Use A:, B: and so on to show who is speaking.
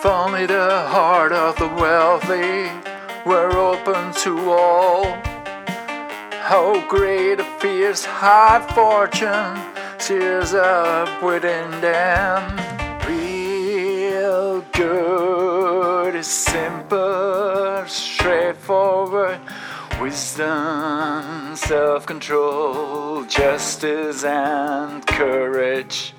A: If only the heart of the wealthy were open to all. How great a fierce hard fortune tears up within them. Real good is simple, straightforward. Wisdom, self control, justice, and courage.